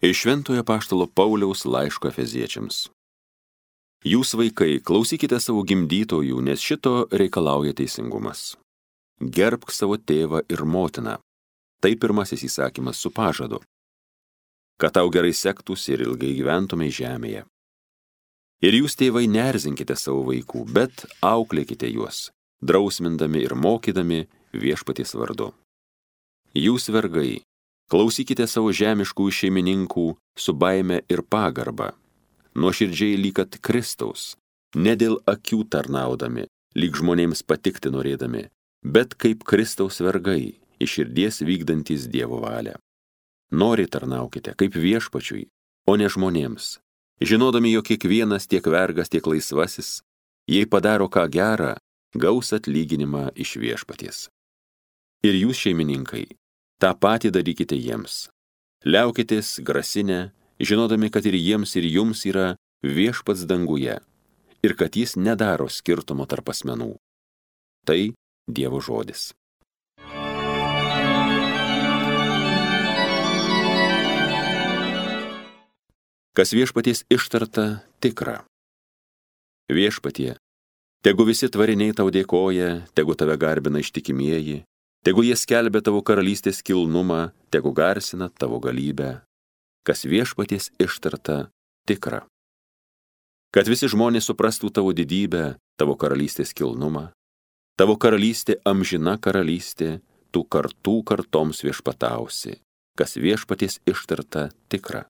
Iš Šventojo Paštalo Pauliaus laiško Efeziečiams. Jūs vaikai, klausykite savo gimdytojų, nes šito reikalauja teisingumas. Gerbk savo tėvą ir motiną. Tai pirmasis įsakymas su pažadu. Kad tau gerai sektųsi ir ilgai gyventumai žemėje. Ir jūs tėvai nerzinkite savo vaikų, bet auklėkite juos, drausmindami ir mokydami viešpaties vardu. Jūs vergai, Klausykite savo žemiškų šeimininkų su baime ir pagarba, nuoširdžiai lygat Kristaus, ne dėl akių tarnaudami, lyg žmonėms patikti norėdami, bet kaip Kristaus vergai, iš širdies vykdantis Dievo valią. Nori tarnaukite kaip viešpačiui, o ne žmonėms, žinodami, jog kiekvienas tiek vergas, tiek laisvasis, jei padaro ką gerą, gaus atlyginimą iš viešpaties. Ir jūs šeimininkai, tą patį darykite jiems. Liaukitės grasinę, žinodami, kad ir jiems ir jums yra viešpats danguje ir kad jis nedaro skirtumo tarp asmenų. Tai Dievo žodis. Kas viešpaties ištarta tikra. Viešpatie, tegu visi tvariniai tau dėkoja, tegu tave garbina ištikimieji, Tegu jie skelbia tavo karalystės kilnumą, tegu garsina tavo galybę, kas viešpaties ištarta tikra. Kad visi žmonės suprastų tavo didybę, tavo karalystės kilnumą, tavo karalystė amžina karalystė, tu kartų kartoms viešpatausi, kas viešpaties ištarta tikra.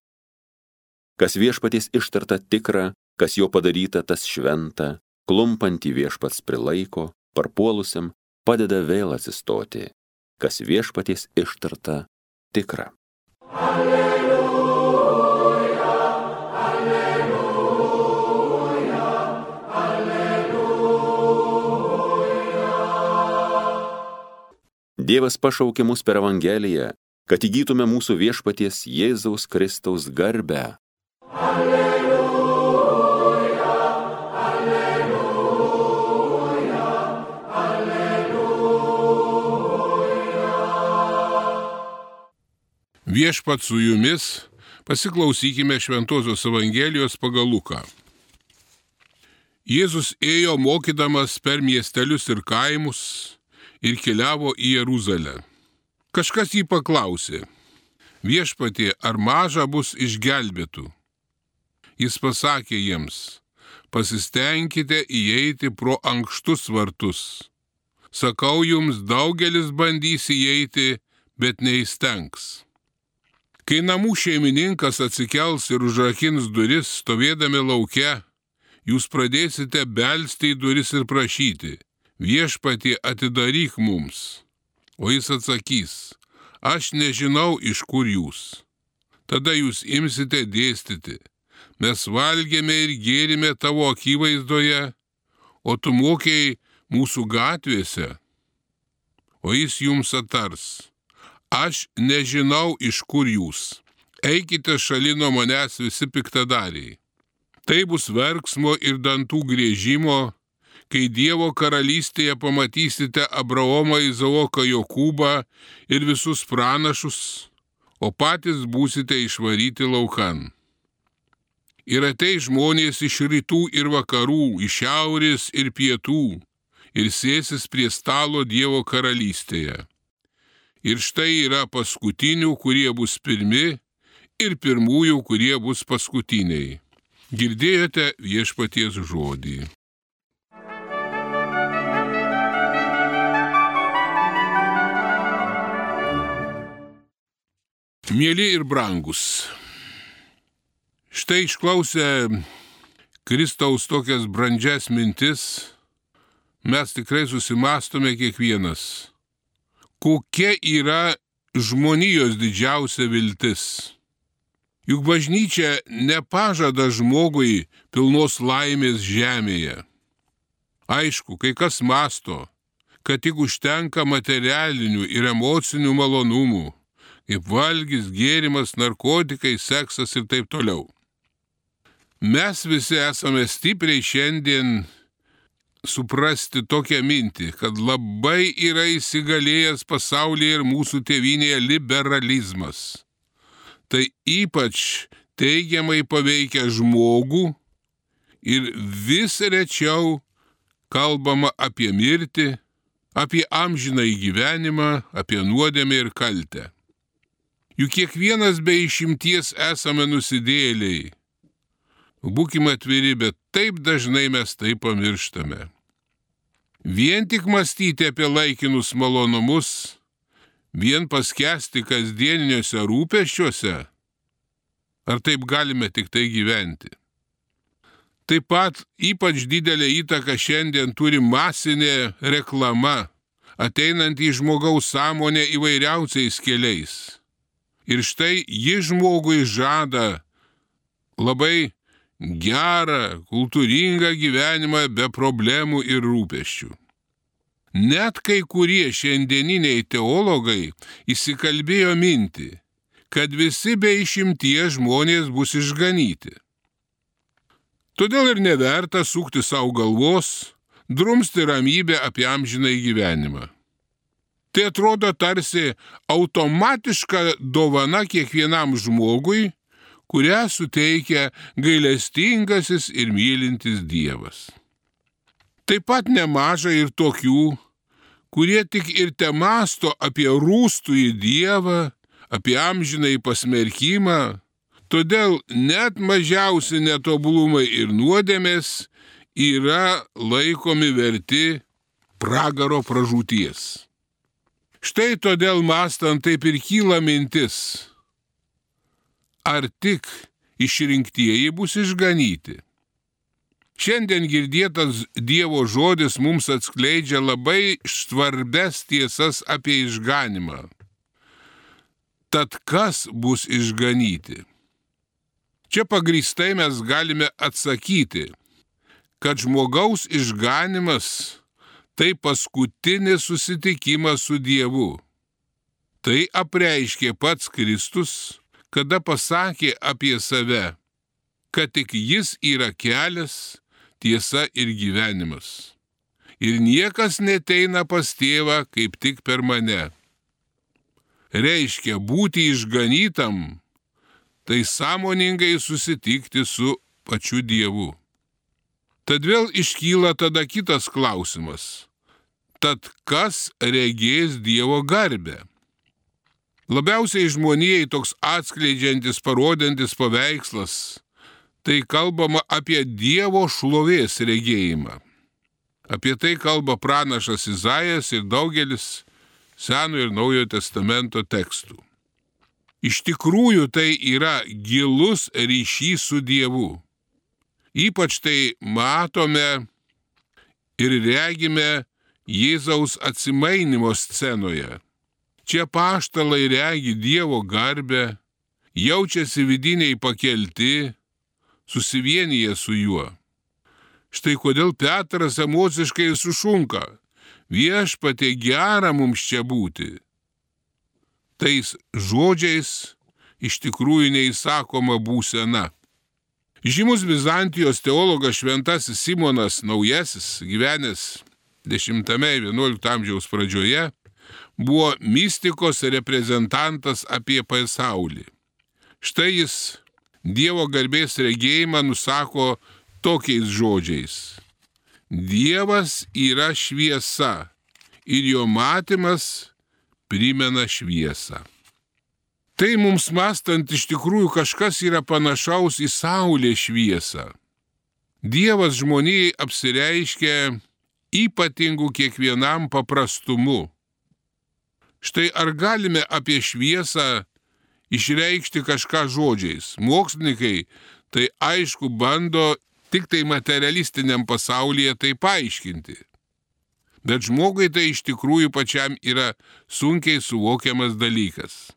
Kas viešpaties ištarta tikra, kas jo padaryta tas šventa, klumpantį viešpats prilaiko, parpuolusiam padeda vėl atsistoti, kas viešpaties ištarta tikra. Alleluja, alleluja, alleluja. Dievas pašaukė mus per Evangeliją, kad įgytume mūsų viešpaties Jėzaus Kristaus garbę. Alleluja. Viešpat su jumis, pasiklausykime Šventojios Evangelijos pagal Luką. Jėzus ėjo mokydamas per miestelius ir kaimus ir keliavo į Jeruzalę. Kažkas jį paklausė, viešpatie, ar maža bus išgelbėtų? Jis pasakė jiems, pasistengkite įeiti pro ankštus vartus. Sakau jums, daugelis bandys įeiti, bet neįstengs. Kai namų šeimininkas atsikels ir užrakins duris, stovėdami laukia, jūs pradėsite belsti į duris ir prašyti, viešpatie atidaryk mums. O jis atsakys, aš nežinau, iš kur jūs. Tada jūs imsite dėstyti, mes valgėme ir gėrime tavo akivaizdoje, o tu mokėjai mūsų gatvėse. O jis jums atars Aš nežinau, iš kur jūs. Eikite šalin nuo manęs visi piktadariai. Tai bus verksmo ir dantų grėžimo, kai Dievo karalystėje pamatysite Abraomą, Izaoką, Jokūbą ir visus pranašus, o patys būsite išvaryti laukan. Ir atei žmonės iš rytų ir vakarų, iš šiaurės ir pietų, ir sėsis prie stalo Dievo karalystėje. Ir štai yra paskutinių, kurie bus pirmi, ir pirmųjų, kurie bus paskutiniai. Girdėjote viešpaties žodį. Mėly ir brangus. Štai išklausę Kristaus tokias brandžias mintis, mes tikrai susimastome kiekvienas kokia yra žmonijos didžiausia viltis. Juk bažnyčia nepažada žmogui pilnos laimės žemėje. Aišku, kai kas masto, kad tik užtenka materialinių ir emocinių malonumų, kaip valgys, gėrimas, narkotikai, seksas ir taip toliau. Mes visi esame stipriai šiandien suprasti tokią mintį, kad labai yra įsigalėjęs pasaulyje ir mūsų tėvinėje liberalizmas. tai ypač teigiamai paveikia žmogų ir vis rečiau kalbama apie mirtį, apie amžiną įgyvenimą, apie nuodėmę ir kaltę. Juk kiekvienas be išimties esame nusidėliai. Būkime atviri, bet taip dažnai mes tai pamirštame. Vien tik mąstyti apie laikinus malonumus, vien paskesti kasdieniniuose rūpeščiuose, ar taip galime tik tai gyventi? Taip pat ypač didelę įtaką šiandien turi masinė reklama, ateinant į žmogaus sąmonę įvairiausiais keliais. Ir štai ji žmogui žada labai gerą, kultūringą gyvenimą be problemų ir rūpeščių. Net kai kurie šiandieniniai teologai įsikalbėjo mintį, kad visi be išimties žmonės bus išganyti. Todėl ir neverta sukti savo galvos, drumsti ramybę apie amžinai gyvenimą. Tai atrodo tarsi automatiška dovana kiekvienam žmogui, kurią suteikia gailestingasis ir mylintis Dievas. Taip pat nemaža ir tokių, kurie tik ir te masto apie rūstų į Dievą, apie amžinai pasmerkimą, Todėl net mažiausi netobulumai ir nuodėmės yra laikomi verti pragaro pražūties. Štai todėl mastant taip ir kyla mintis, ar tik išrinktieji bus išganyti. Šiandien girdėtas Dievo žodis mums atskleidžia labai svarbes tiesas apie išganimą. Tad kas bus išganyti? Čia pagrįstai mes galime atsakyti, kad žmogaus išganimas tai paskutinis susitikimas su Dievu. Tai apreiškė pats Kristus, kada pasakė apie save, kad tik Jis yra kelias, tiesa ir gyvenimas. Ir niekas neteina pas tėvą kaip tik per mane. Reiškia būti išganytam tai sąmoningai susitikti su pačiu Dievu. Tad vėl iškyla tada kitas klausimas. Tad kas regės Dievo garbę? Labiausiai žmonijai toks atskleidžiantis, parodantis paveikslas, tai kalbama apie Dievo šlovės regėjimą. Apie tai kalba pranašas Izaijas ir daugelis Senojo ir Naujojo testamento tekstų. Iš tikrųjų tai yra gilus ryšys su Dievu. Ypač tai matome ir regime Jėzaus atsimainimo scenoje. Čia paštalai regi Dievo garbę, jaučiasi vidiniai pakelti, susivienyje su juo. Štai kodėl Petras emociškai sušunka. Viešpatė gera mums čia būti tais žodžiais iš tikrųjų neįsakoma būsena. Žymus Bizantijos teologas Šventasis Simonas Naujasis, gyvenęs 10-11 amžiaus pradžioje, buvo mystikos reprezentantas apie pasaulį. Štai jis Dievo garbės regėjimą nusako tokiais žodžiais. Dievas yra šviesa ir jo matymas primena šviesą. Tai mums mastant iš tikrųjų kažkas yra panašaus į Saulės šviesą. Dievas žmonijai apsireiškia ypatingų kiekvienam paprastumu. Štai ar galime apie šviesą išreikšti kažką žodžiais? Mokslininkai tai aišku bando tik tai materialistiniam pasaulyje tai paaiškinti bet žmogui tai iš tikrųjų pačiam yra sunkiai suvokiamas dalykas.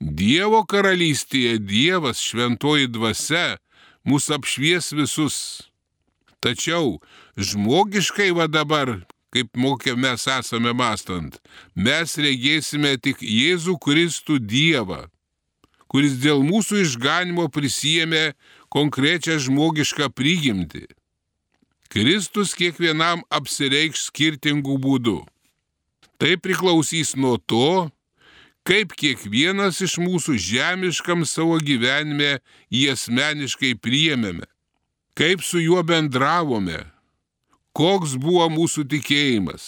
Dievo karalystėje Dievas šventoji dvasia mus apšvies visus. Tačiau žmogiškai va dabar, kaip mokė mes esame mastant, mes regėsime tik Jėzų Kristų Dievą, kuris dėl mūsų išganimo prisijėmė konkrečią žmogišką prigimtį. Kristus kiekvienam apsireikš skirtingų būdų. Tai priklausys nuo to, kaip kiekvienas iš mūsų žemiškam savo gyvenime jį asmeniškai priėmėme, kaip su juo bendravome, koks buvo mūsų tikėjimas.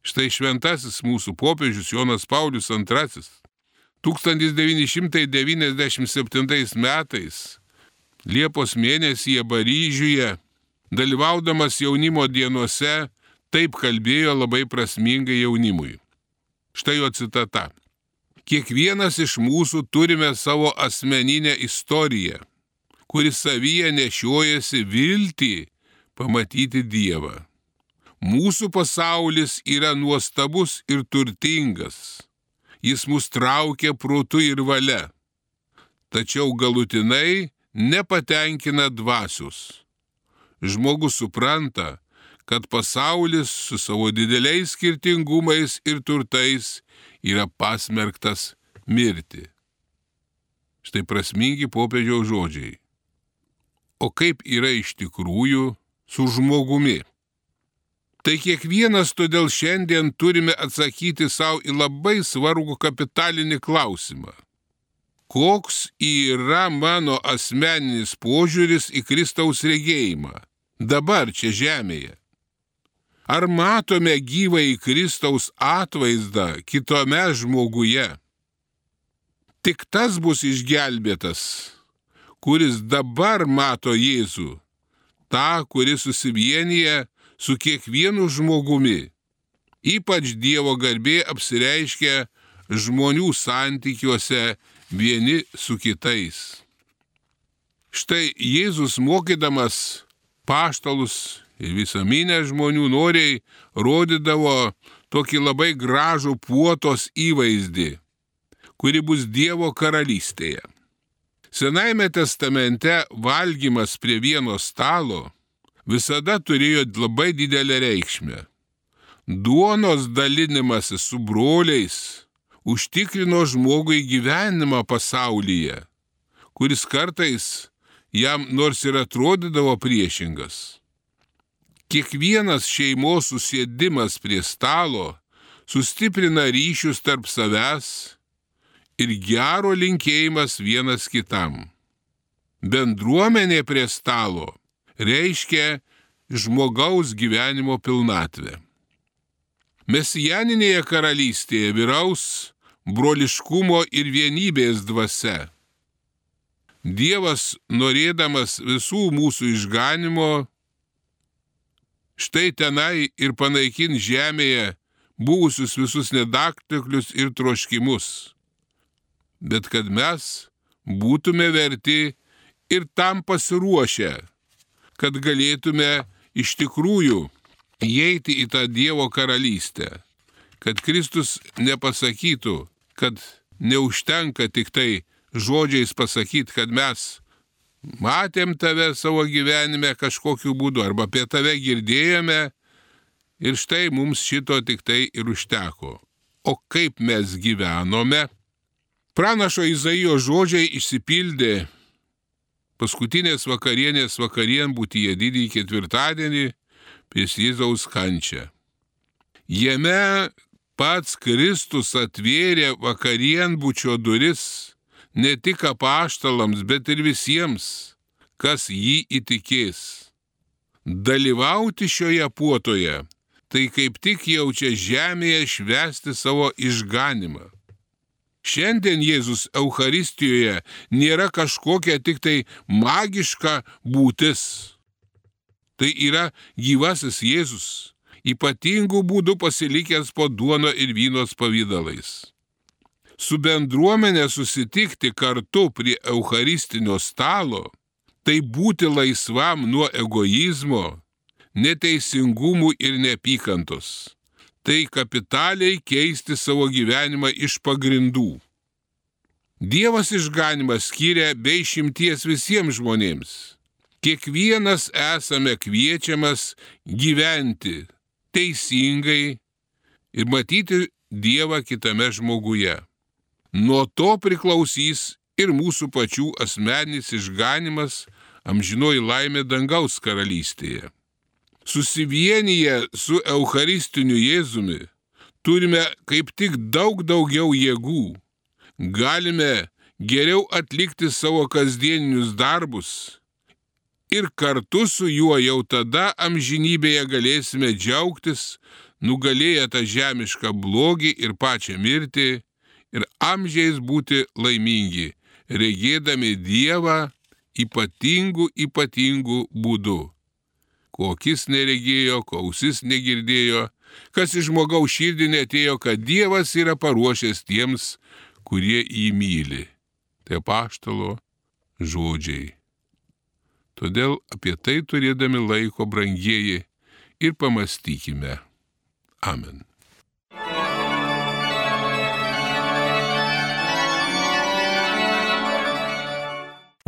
Štai šventasis mūsų popiežius Jonas Paulius II 1997 metais Liepos mėnesyje Paryžiuje, dalyvaudamas jaunimo dienose, taip kalbėjo labai prasmingai jaunimui. Štai jo citata. Kiekvienas iš mūsų turime savo asmeninę istoriją, kuri savyje nešiojasi viltį pamatyti Dievą. Mūsų pasaulis yra nuostabus ir turtingas. Jis mus traukia protu ir valia. Tačiau galutinai nepatenkina dvasius. Žmogus supranta, kad pasaulis su savo dideliais skirtingumais ir turtais yra pasmerktas mirti. Štai prasmingi popiežiaus žodžiai. O kaip yra iš tikrųjų su žmogumi? Tai kiekvienas todėl šiandien turime atsakyti savo į labai svarbų kapitalinį klausimą. Koks yra mano asmeninis požiūris į Kristaus regėjimą dabar čia žemėje? Ar matome gyvą į Kristaus atvaizdą kitome žmoguje? Tik tas bus išgelbėtas, kuris dabar mato Jėzų, tą, kuris susivienyje su kiekvienu žmogumi. Ypač Dievo garbė apsireiškia žmonių santykiuose vieni su kitais. Štai Jėzus mokydamas paštalus ir visą minę žmonių noriai rodydavo tokį labai gražų puotos įvaizdį, kuri bus Dievo karalystėje. Senajame testamente valgymas prie vieno stalo visada turėjo labai didelę reikšmę. Duonos dalinimas su broliais užtikrino žmogui gyvenimą pasaulyje, kuris kartais jam nors ir atrodydavo priešingas. Kiekvienas šeimos susėdimas prie stalo sustiprina ryšius tarp savęs ir gero linkėjimas vienas kitam. Bendruomenė prie stalo reiškia žmogaus gyvenimo pilnatvę. Mesijaninėje karalystėje vyraus broliškumo ir vienybės dvasia. Dievas, norėdamas visų mūsų išganimo, štai tenai ir panaikin žemėje buvusius visus nedakteklius ir troškimus, bet kad mes būtume verti ir tam pasiruošę kad galėtume iš tikrųjų įeiti į tą Dievo karalystę. Kad Kristus nepasakytų, kad neužtenka tik tai žodžiais pasakyti, kad mes matėm tave savo gyvenime kažkokiu būdu arba apie tave girdėjome ir štai mums šito tik tai ir užteko. O kaip mes gyvenome? Pranašo Izaijo žodžiai išsipildė paskutinės vakarienės vakarien būtyje didįjį ketvirtadienį prieš Jėzaus kančią. Jame pats Kristus atvėrė vakarienbučio duris ne tik apaštalams, bet ir visiems, kas jį įtikės. Dalyvauti šioje puotoje tai kaip tik jaučia žemėje švesti savo išganimą. Šiandien Jėzus Euharistijoje nėra kažkokia tik tai magiška būtis. Tai yra gyvasis Jėzus, ypatingų būdų pasilikęs po duono ir vynos pavydalais. Su bendruomenė susitikti kartu prie Eucharistinio stalo - tai būti laisvam nuo egoizmo, neteisingumų ir neapykantos tai kapitaliai keisti savo gyvenimą iš pagrindų. Dievas išganimą skiria be išimties visiems žmonėms. Kiekvienas esame kviečiamas gyventi teisingai ir matyti Dievą kitame žmoguje. Nuo to priklausys ir mūsų pačių asmeninis išganimas amžinoji laimė dangaus karalystėje susivienyje su Eucharistiniu Jėzumi, turime kaip tik daug daugiau jėgų. Galime geriau atlikti savo kasdieninius darbus ir kartu su juo jau tada amžinybėje galėsime džiaugtis, nugalėję tą žemišką blogį ir pačią mirtį ir amžiais būti laimingi, regėdami Dievą ypatingų, ypatingų būdų. Kokis neregėjo, kausis negirdėjo, kas iš žmogaus širdį netėjo, kad Dievas yra paruošęs tiems, kurie jį myli. Tai paštalo žodžiai. Todėl apie tai turėdami laiko, brangieji, ir pamastykime. Amen.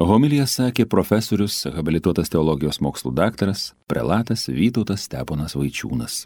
Homilija sakė profesorius, habilituotas teologijos mokslų daktaras, prelatas Vytautas Steponas Vaičiūnas.